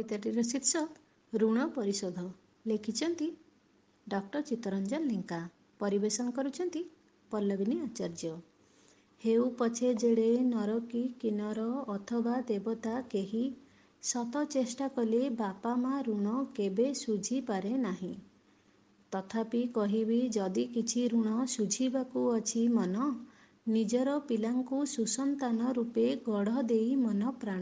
କବିତାଟିର ଶୀର୍ଷକ ଋଣ ପରିଶୋଧ। ଲେଖିଛନ୍ତି ଡକ୍ଟର ଚିତ୍ତରଞ୍ଜନ ଲେଙ୍କା। ପରିବେଷଣ କରୁଛନ୍ତି ପଲ୍ଲବିନୀ ଆଚାର୍ଯ୍ୟ। ହେଉ ପଛେ ଯେଡ଼େ ନର କି କିନର ଅଥବା ଦେବତା କେହି ସତ ଚେଷ୍ଟା କଲେ ବାପା ମା' ଋଣ କେବେ ଶୁଝିପାରେ ନାହିଁ। ତଥାପି କହିବି ଯଦି କିଛି ଋଣ ଶୁଝିବାକୁ ଅଛି ମନ ନିଜର ପିଲାଙ୍କୁ ସୁସନ୍ତାନ ରୂପେ ଗଢ଼ ଦେଇ ମନ ପ୍ରାଣ।